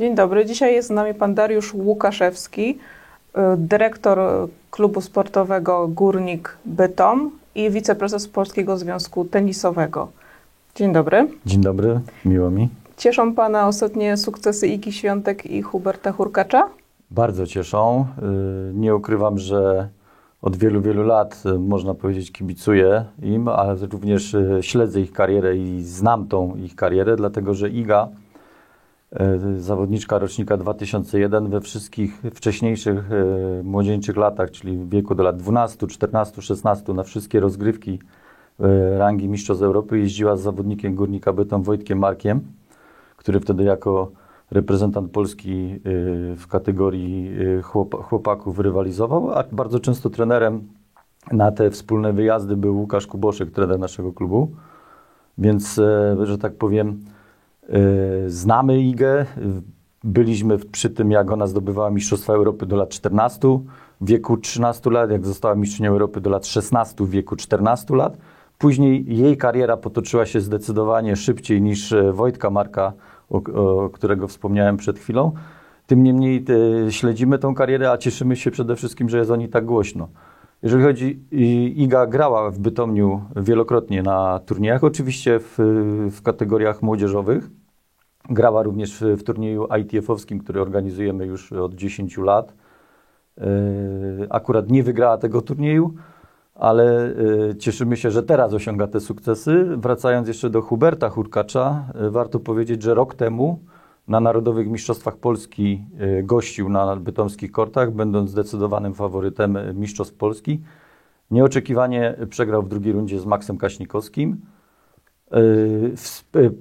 Dzień dobry. Dzisiaj jest z nami pan Dariusz Łukaszewski, y, dyrektor klubu sportowego Górnik Bytom i wiceprezes Polskiego Związku Tenisowego. Dzień dobry. Dzień dobry, miło mi. Cieszą pana ostatnie sukcesy Igi Świątek i Huberta Hurkacza? Bardzo cieszą. Y, Nie ukrywam, że od wielu, wielu lat, y, można powiedzieć, kibicuję im, ale również śledzę ich karierę i znam tą ich karierę, dlatego że Iga, zawodniczka rocznika 2001, we wszystkich wcześniejszych y, młodzieńczych latach, czyli w wieku do lat 12, 14, 16, na wszystkie rozgrywki y, rangi Mistrzostw Europy jeździła z zawodnikiem Górnika Bytom Wojtkiem Markiem, który wtedy jako reprezentant Polski w kategorii chłop- chłopaków rywalizował, a bardzo często trenerem na te wspólne wyjazdy był Łukasz Kuboszek, trener naszego klubu. Więc, e, że tak powiem, e, znamy Igę. Byliśmy w- przy tym, jak ona zdobywała Mistrzostwa Europy do lat 14, w wieku 13 lat, jak została mistrzynią Europy do lat 16, w wieku 14 lat. Później jej kariera potoczyła się zdecydowanie szybciej niż e, Wojtka Marka, o, o którego wspomniałem przed chwilą. Tym niemniej e, śledzimy tą karierę, a cieszymy się przede wszystkim, że jest o niej tak głośno. Jeżeli chodzi, Iga grała w Bytomiu wielokrotnie na turniejach, oczywiście w, w kategoriach młodzieżowych. Grała również w, turnieju ITF-owskim, który organizujemy już od 10 lat. Yy, Akurat nie wygrała tego turnieju, ale yy, cieszymy się, że teraz osiąga te sukcesy. Wracając jeszcze do Huberta Hurkacza, yy, warto powiedzieć, że rok temu na Narodowych Mistrzostwach Polski e, gościł na bytomskich kortach, będąc zdecydowanym faworytem e, Mistrzostw Polski. Nieoczekiwanie przegrał w drugiej rundzie z Maksem Kaśnikowskim. E,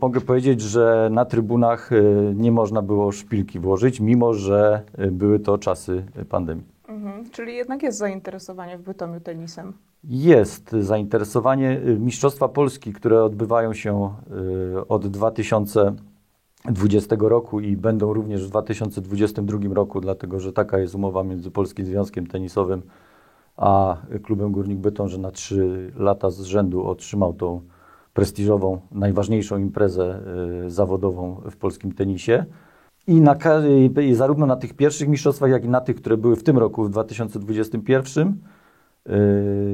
mogę powiedzieć, że na trybunach nie można było szpilki włożyć, mimo że były to czasy pandemii. Mhm, czyli jednak jest zainteresowanie w Bytomiu tenisem. Jest zainteresowanie. Mistrzostwa Polski, które odbywają się od 2000 20 roku i będą również w 2022 roku, dlatego że taka jest umowa między Polskim Związkiem Tenisowym a klubem Górnik Bytom, że na 3 lata z rzędu otrzymał tą prestiżową, najważniejszą imprezę y, zawodową w polskim tenisie. I, na, i zarówno na tych pierwszych mistrzostwach, jak i na tych, które były w tym roku, w 2021,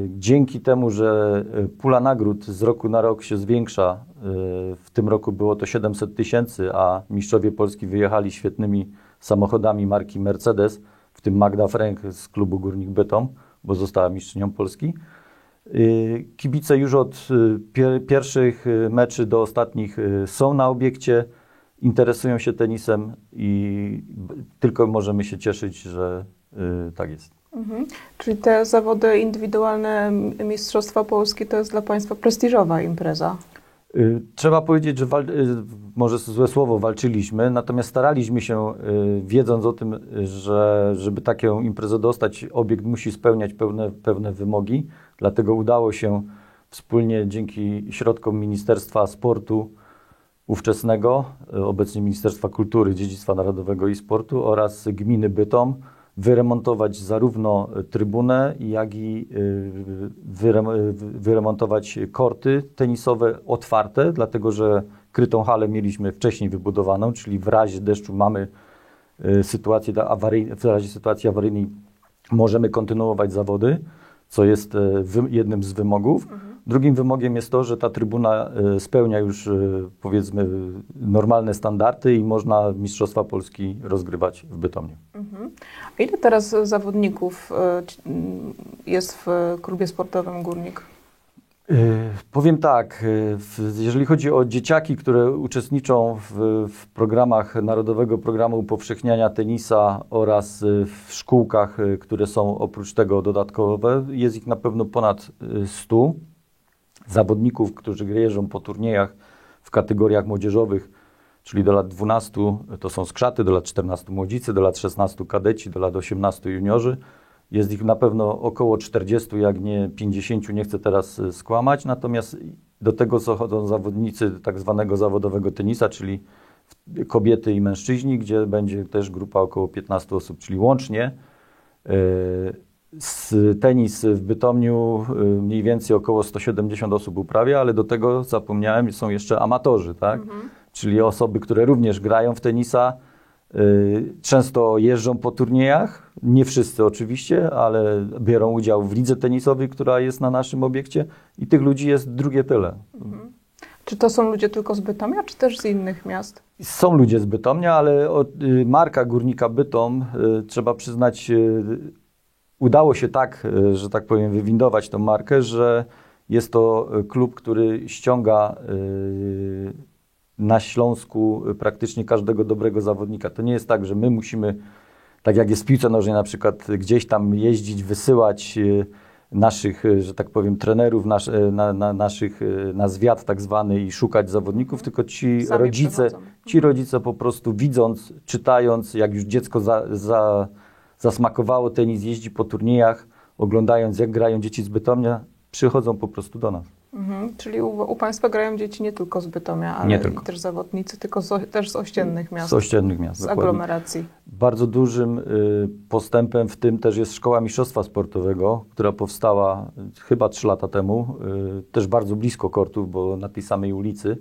Dzięki temu, że y, pula nagród z roku na rok się zwiększa, yy, w tym roku było to 700 tysięcy, a mistrzowie Polski wyjechali świetnymi samochodami marki Mercedes, w tym Magda Frank z klubu Górnik Bytom, bo została mistrzynią Polski. Kibice już od y, pier- pierwszych y, meczy do ostatnich y, są na obiekcie, interesują się tenisem i tylko możemy się cieszyć, że y, tak jest. Mhm. Czyli te zawody indywidualne Mistrzostwa Polski to jest dla państwa prestiżowa impreza. Y, Trzeba powiedzieć, że y, może złe słowo walczyliśmy, natomiast staraliśmy się, y, wiedząc o tym, że żeby taką imprezę dostać, obiekt musi spełniać pewne, pewne wymogi. Dlatego udało się wspólnie dzięki środkom Ministerstwa Sportu ówczesnego, obecnie Ministerstwa Kultury, Dziedzictwa Narodowego i Sportu oraz gminy Bytom wyremontować zarówno trybunę, jak i y, y, wyremontować korty tenisowe otwarte, dlatego że krytą halę mieliśmy wcześniej wybudowaną, czyli w razie deszczu mamy y, sytuację awaryjnej, w razie sytuacji awaryjnej możemy kontynuować zawody, co jest jednym z wymogów. Drugim wymogiem jest to, że ta trybuna y, spełnia już y, powiedzmy normalne standardy i można Mistrzostwa Polski rozgrywać w Bytomiu. Mhm. A ile teraz zawodników m, jest w klubie sportowym Górnik? Powiem tak, jeżeli chodzi o dzieciaki, które uczestniczą w, w programach Narodowego Programu Upowszechniania Tenisa oraz w szkółkach, które są oprócz tego dodatkowe, jest ich na pewno ponad y, 100 zawodników, którzy jeżdżą po turniejach w kategoriach młodzieżowych, czyli do lat 12 to są skrzaty, do lat 14 młodzicy, do lat 16 kadeci, do lat 18 juniorzy. Jest ich na pewno około 40, jak nie 50, nie chcę teraz y, skłamać. Natomiast do tego chodzą zawodnicy tak zwanego zawodowego tenisa, czyli kobiety i mężczyźni, gdzie będzie też grupa około 15 osób, czyli łącznie y, tenis w Bytomiu y, mniej więcej około 170 osób uprawia, ale do tego zapomniałem, są jeszcze amatorzy, tak? Czyli osoby, które również grają w tenisa, Y, Często jeżdżą po turniejach, nie wszyscy oczywiście, ale biorą udział w lidze tenisowej, która jest na naszym obiekcie i tych ludzi jest drugie tyle. Czy to są ludzie tylko z Bytomia, czy też z innych miast? Są ludzie z Bytomia, ale o, y, marka Górnika Bytom, trzeba przyznać, udało się tak, y, że tak powiem, wywindować tą markę, że jest to y, klub, który ściąga y, na Śląsku praktycznie każdego dobrego zawodnika. To nie jest tak, że my musimy, tak jak jest w piłce nożnej na przykład, gdzieś tam jeździć, wysyłać naszych, że tak powiem, trenerów, na, na, naszych na zwiat tak zwany i szukać zawodników, tylko ci Sami rodzice, przychodzą. ci rodzice po prostu widząc, czytając, jak już dziecko za, za, zasmakowało tenis, jeździ po turniejach, oglądając jak grają dzieci z Bytomia, przychodzą po prostu do nas. Mhm. Czyli u, u Państwa grają dzieci nie tylko z Bytomia, ale też zawodnicy, tylko z, też z ościennych miast, Z ościennych miast. z dokładnie. aglomeracji. Bardzo dużym y, postępem w tym też jest Szkoła Mistrzostwa Sportowego, która powstała y, chyba 3 lata temu, y, też bardzo blisko kortów, bo na tej samej ulicy.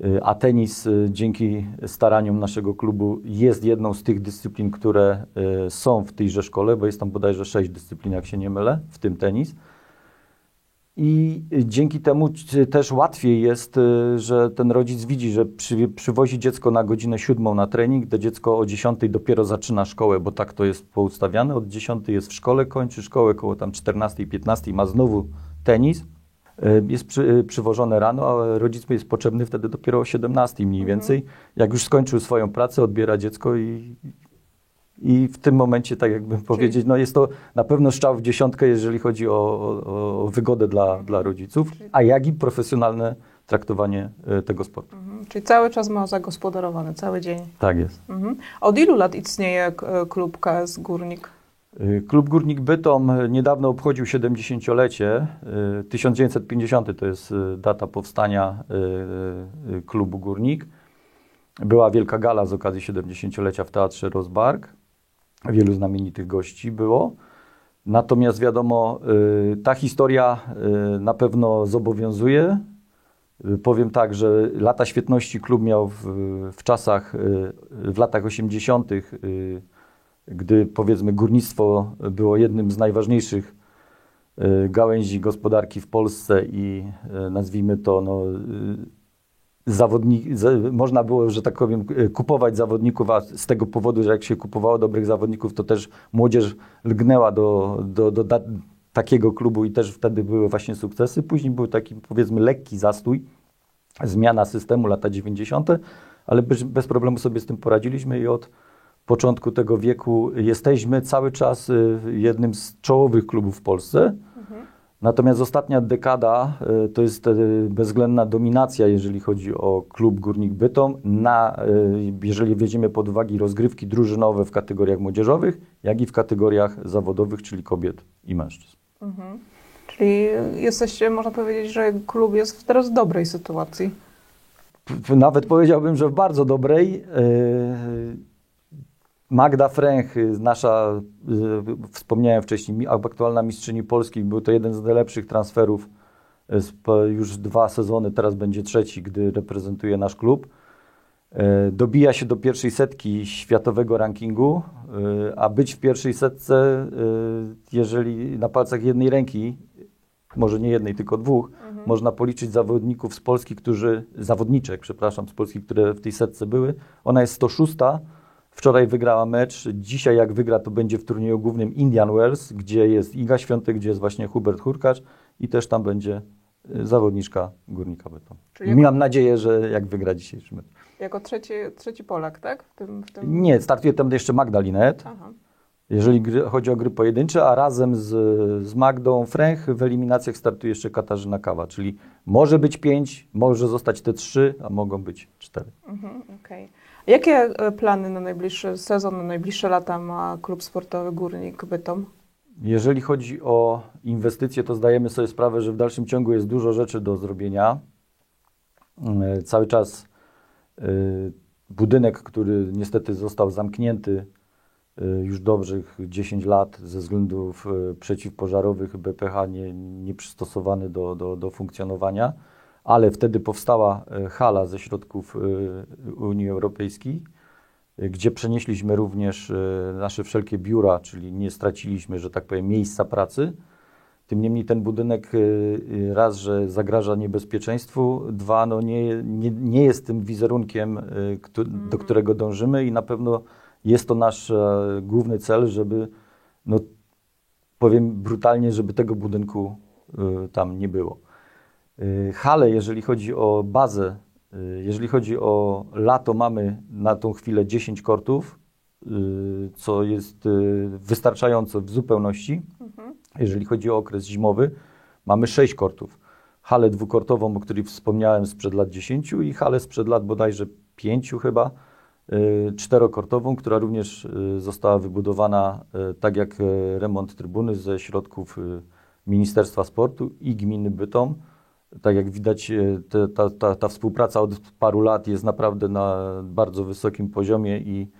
Y, A tenis y, dzięki staraniom naszego klubu jest jedną z tych dyscyplin, które y, są w tejże szkole, bo jest tam bodajże sześć dyscyplin, jak się nie mylę, w tym tenis. I dzięki temu też łatwiej jest, że ten rodzic widzi, że przy, przywozi dziecko na godzinę siódmą na trening, to dziecko o 10 dopiero zaczyna szkołę, bo tak to jest poustawiane. Od 10 jest w szkole, kończy szkołę koło tam 14, 15, ma znowu tenis. Y, Jest przy, y, przywożone rano, a rodzic jest potrzebny wtedy dopiero o 17 mniej więcej. Jak już skończył swoją pracę, odbiera dziecko i, i w tym momencie, tak jakbym powiedzieć, no jest to na pewno strzał w dziesiątkę, jeżeli chodzi o, o, o wygodę dla, dla rodziców, a jak i profesjonalne traktowanie e, tego sportu. Mhm. Czyli cały czas ma zagospodarowany, cały dzień. Tak jest. Mhm. Od ilu lat istnieje klub KS Górnik? Y, Klub Górnik Bytom y, niedawno obchodził 70-lecie. Y, 1950 to jest y, data powstania y, y, klubu Górnik. Była wielka gala z okazji 70-lecia w Teatrze Rozbark. Wielu znamienitych gości było. Natomiast wiadomo, y, ta historia y, na pewno zobowiązuje. Y, Powiem tak, że lata świetności klub miał w, w czasach, y, w latach 80., y, gdy powiedzmy górnictwo było jednym z najważniejszych y, gałęzi gospodarki w Polsce i y, nazwijmy to no, y, zawodnik, za- można było, że tak powiem, kupować zawodników, a z tego powodu, że jak się kupowało dobrych zawodników, to też młodzież lgnęła do, do, do da, takiego klubu i też wtedy były właśnie sukcesy. Później był taki powiedzmy lekki zastój, zmiana systemu lata 90., ale bez, bez problemu sobie z tym poradziliśmy i od początku tego wieku jesteśmy cały czas y, jednym z czołowych klubów w Polsce. Natomiast ostatnia dekada y, to jest y, bezwzględna dominacja, jeżeli chodzi o klub Górnik Bytom, na, jeżeli weźmiemy pod uwagę rozgrywki drużynowe w kategoriach młodzieżowych, jak i w kategoriach zawodowych, czyli kobiet i mężczyzn. Mhm. Czyli jesteście, można powiedzieć, że klub jest w teraz dobrej sytuacji. Nawet powiedziałbym, że w bardzo dobrej. y, Magda Fręch, y, nasza, y, wspomniałem wcześniej, aktualna mistrzyni Polski, był to jeden z najlepszych transferów y, już dwa sezony, teraz będzie trzeci, gdy reprezentuje nasz klub. Dobija się do pierwszej setki światowego rankingu, a być w pierwszej setce, jeżeli na palcach jednej ręki, może nie jednej, tylko dwóch, można policzyć zawodników z Polski, którzy, zawodniczek, przepraszam, z Polski, które w tej setce były. Ona jest 106. Wczoraj wygrała mecz. Dzisiaj, jak wygra, to będzie w turnieju głównym Indian Wells, gdzie jest Iga Świątek, gdzie jest właśnie Hubert Hurkacz i też tam będzie y, zawodniczka Górnika Bytom. Czyli Mam nadzieję, że jak wygra dzisiejszy mecz. Jako trzeci, trzeci Polak, tak? W tym, w tym... Nie, startuje tam jeszcze Magda Linet, Aha. Jeżeli chodzi o gry pojedyncze, a razem z, z Magdą Fręch w eliminacjach startuje jeszcze Katarzyna Kawa, czyli może być pięć, może zostać te trzy, a mogą być cztery. Mhm, okej. Jakie e, plany na najbliższy sezon, na najbliższe lata ma klub sportowy Górnik Bytom? Jeżeli chodzi o inwestycje, to zdajemy sobie sprawę, że w dalszym ciągu jest dużo rzeczy do zrobienia. E, Cały czas e, budynek, który niestety został zamknięty już dobrych 10 lat ze względów e, przeciwpożarowych, BPH nie, nieprzystosowany do, do, do funkcjonowania, ale wtedy powstała e, hala ze środków Unii Europejskiej y, gdzie przenieśliśmy również y, nasze wszelkie biura, czyli nie straciliśmy, że tak powiem, miejsca pracy. Tym niemniej ten budynek y, y, raz, że zagraża niebezpieczeństwu, dwa, no nie, nie, nie jest tym wizerunkiem, y, do którego dążymy i na pewno jest to nasz e, główny cel, żeby, no powiem brutalnie, żeby tego budynku y, tam nie było. Y, Hale, jeżeli chodzi o bazę, jeżeli chodzi o lato, mamy na tą chwilę 10 kortów, co jest wystarczająco w zupełności. Jeżeli chodzi o okres zimowy, mamy 6 kortów. Halę dwukortową, o której wspomniałem sprzed lat 10 i halę sprzed lat bodajże 5 chyba, czterokortową, która również y, została wybudowana y, tak jak y, remont trybuny ze środków y, Ministerstwa Sportu i Gminy Bytom. Tak jak widać, y, ta, ta, ta współpraca od paru lat jest naprawdę na bardzo wysokim poziomie i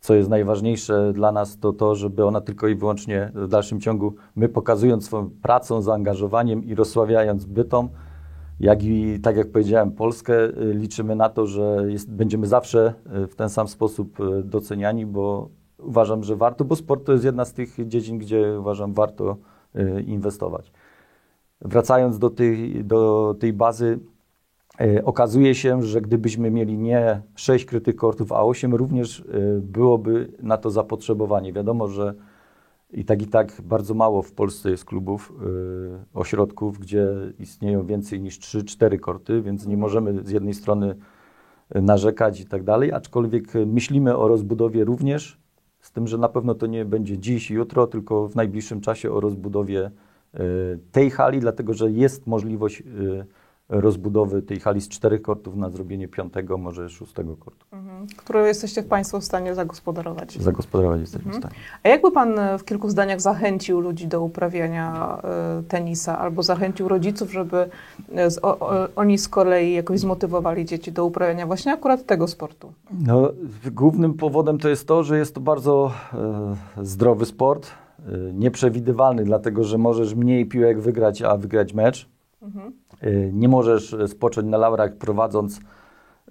co jest najważniejsze dla nas, to to, żeby ona tylko i wyłącznie w dalszym ciągu, my pokazując swoją pracą, zaangażowaniem i rozsławiając bytom, jak i, tak jak powiedziałem, Polskę, y, liczymy na to, że jest, będziemy zawsze y, w ten sam sposób y, doceniani, bo uważam, że warto, bo sport to jest jedna z tych dziedzin, gdzie uważam warto inwestować. Wracając do tej, do tej bazy, Okazuje się, że gdybyśmy mieli nie 6 krytych kortów, a 8, również byłoby na to zapotrzebowanie. Wiadomo, że i tak i tak bardzo mało w Polsce jest klubów, e, ośrodków, gdzie istnieją więcej niż 3-4 korty, więc nie możemy z jednej strony narzekać i tak dalej, aczkolwiek myślimy o rozbudowie również, z tym, że na pewno to nie będzie dziś jutro, tylko w najbliższym czasie o rozbudowie e, tej hali, dlatego że jest możliwość e, rozbudowy tej hali z czterech kortów na zrobienie piątego, może szóstego kortu. Mhm. Które jesteście Państwo w stanie zagospodarować. Zagospodarować jesteśmy w stanie. A jakby Pan e, w kilku zdaniach zachęcił ludzi do uprawiania e, tenisa, albo zachęcił rodziców, żeby e, z, o, o, oni z kolei jakoś zmotywowali dzieci do uprawiania właśnie akurat tego sportu? No, głównym powodem to jest to, że jest to bardzo e, zdrowy sport, e, nieprzewidywalny, dlatego że możesz mniej piłek wygrać, a wygrać mecz. Mhm. E, nie możesz e, spocząć na laurach prowadząc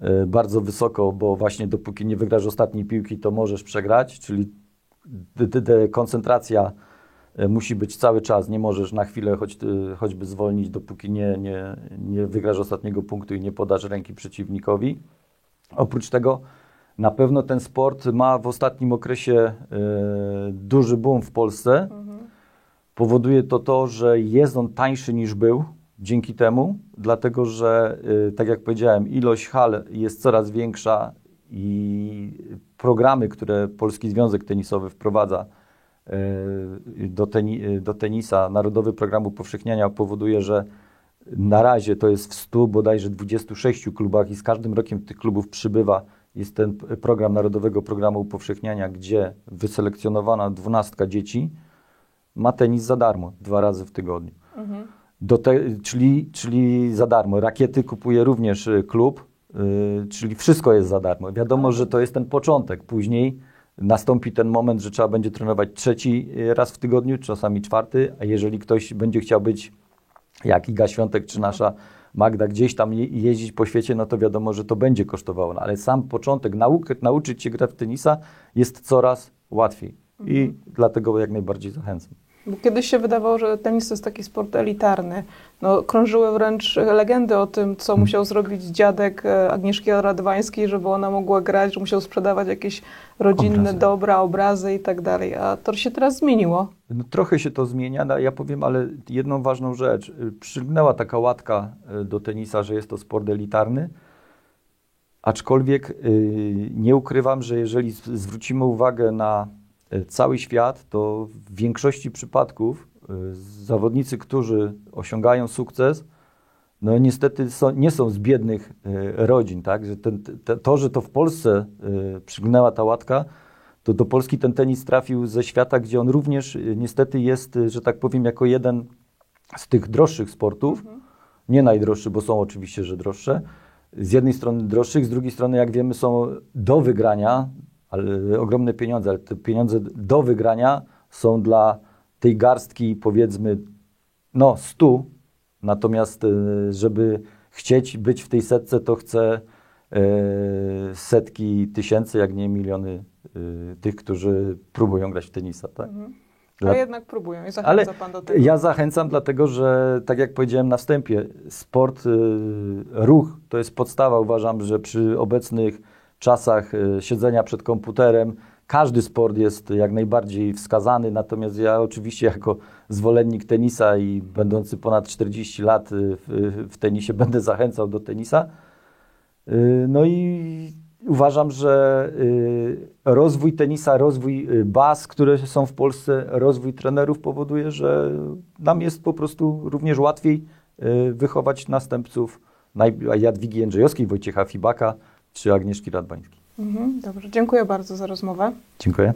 e, bardzo wysoko, bo właśnie dopóki nie wygrasz ostatniej piłki, to możesz przegrać, czyli koncentracja musi być cały czas, nie możesz na chwilę choć, choćby zwolnić, dopóki nie, nie, nie wygrasz ostatniego punktu i nie podasz ręki przeciwnikowi. Oprócz tego na pewno ten sport ma w ostatnim okresie duży boom w Polsce. Powoduje to to, że jest on tańszy niż był dzięki temu, dlatego że, y, tak jak powiedziałem, ilość hal jest coraz większa i programy, które Polski Związek Tenisowy wprowadza y, do, teni, y, do tenisa, Narodowy Program Upowszechniania powoduje, że na razie to jest w 100 bodajże 26 klubach i z każdym rokiem tych klubów przybywa. Jest ten program Narodowego Programu Upowszechniania, gdzie wyselekcjonowana dwunastka dzieci ma tenis za darmo, dwa razy w tygodniu. Mhm. Te, czyli, czyli za darmo. Rakiety kupuje również y, klub, y, czyli wszystko jest za darmo. Wiadomo, że to jest ten początek. Później nastąpi ten moment, że trzeba będzie trenować trzeci y, raz w tygodniu, czasami czwarty, a jeżeli ktoś będzie chciał być jak Iga Świątek czy nasza Magda gdzieś tam je, jeździć po świecie, no to wiadomo, że to będzie kosztowało. No, ale sam początek, nauk, nauczyć się grać w tenisa jest coraz łatwiej. I dlatego jak najbardziej zachęcam. Bo kiedyś się wydawało, że tenis to jest taki sport elitarny. No, krążyły wręcz legendy o tym, co musiał zrobić dziadek e, Agnieszki Radwańskiej, żeby ona mogła grać, że musiał sprzedawać jakieś rodzinne Obrazy. dobra, obrazy i tak dalej. A to się teraz zmieniło. No, trochę się to zmienia, no, ja powiem, ale jedną ważną rzecz. Y, Przygnęła taka łatka y, do tenisa, że jest to sport elitarny, aczkolwiek y, nie ukrywam, że jeżeli zwrócimy uwagę na cały świat, to w większości przypadków y, zawodnicy, którzy osiągają sukces, no niestety są, nie są z biednych y, rodzin, tak? Że ten, te, to, że to w Polsce y, przygnęła ta łatka, to do Polski ten tenis trafił ze świata, gdzie on również niestety jest, że tak powiem, jako jeden z tych droższych sportów. Nie najdroższy, bo są oczywiście, że droższe. Z jednej strony droższych, z drugiej strony, jak wiemy, są do wygrania, ale ogromne pieniądze, ale te pieniądze do wygrania są dla tej garstki, powiedzmy, no, stu. Natomiast, y, żeby chcieć być w tej setce, to chce e, setki tysięcy, jak nie miliony e, tych, którzy próbują grać w tenisa. Tak? Mhm. Dla- Ale jednak próbują i zachęca Ale Pan do tego. ja zachęcam, dlatego że, tak jak powiedziałem na wstępie, sport, y, ruch to jest podstawa. Uważam, że przy obecnych czasach y, siedzenia przed komputerem każdy sport jest jak najbardziej wskazany. Natomiast ja oczywiście jako zwolennik tenisa i będący ponad 40 lat y, w, w tenisie będę zachęcał do tenisa. Y, No i uważam, że rozwój tenisa, rozwój baz, które są w Polsce, rozwój trenerów powoduje, że nam jest po prostu również łatwiej wychować następców Jadwigi Jędrzejowskiej, Wojciecha Fibaka czy Agnieszki Radwańskiej. Mhm, dobrze, dziękuję bardzo za rozmowę. Dziękuję.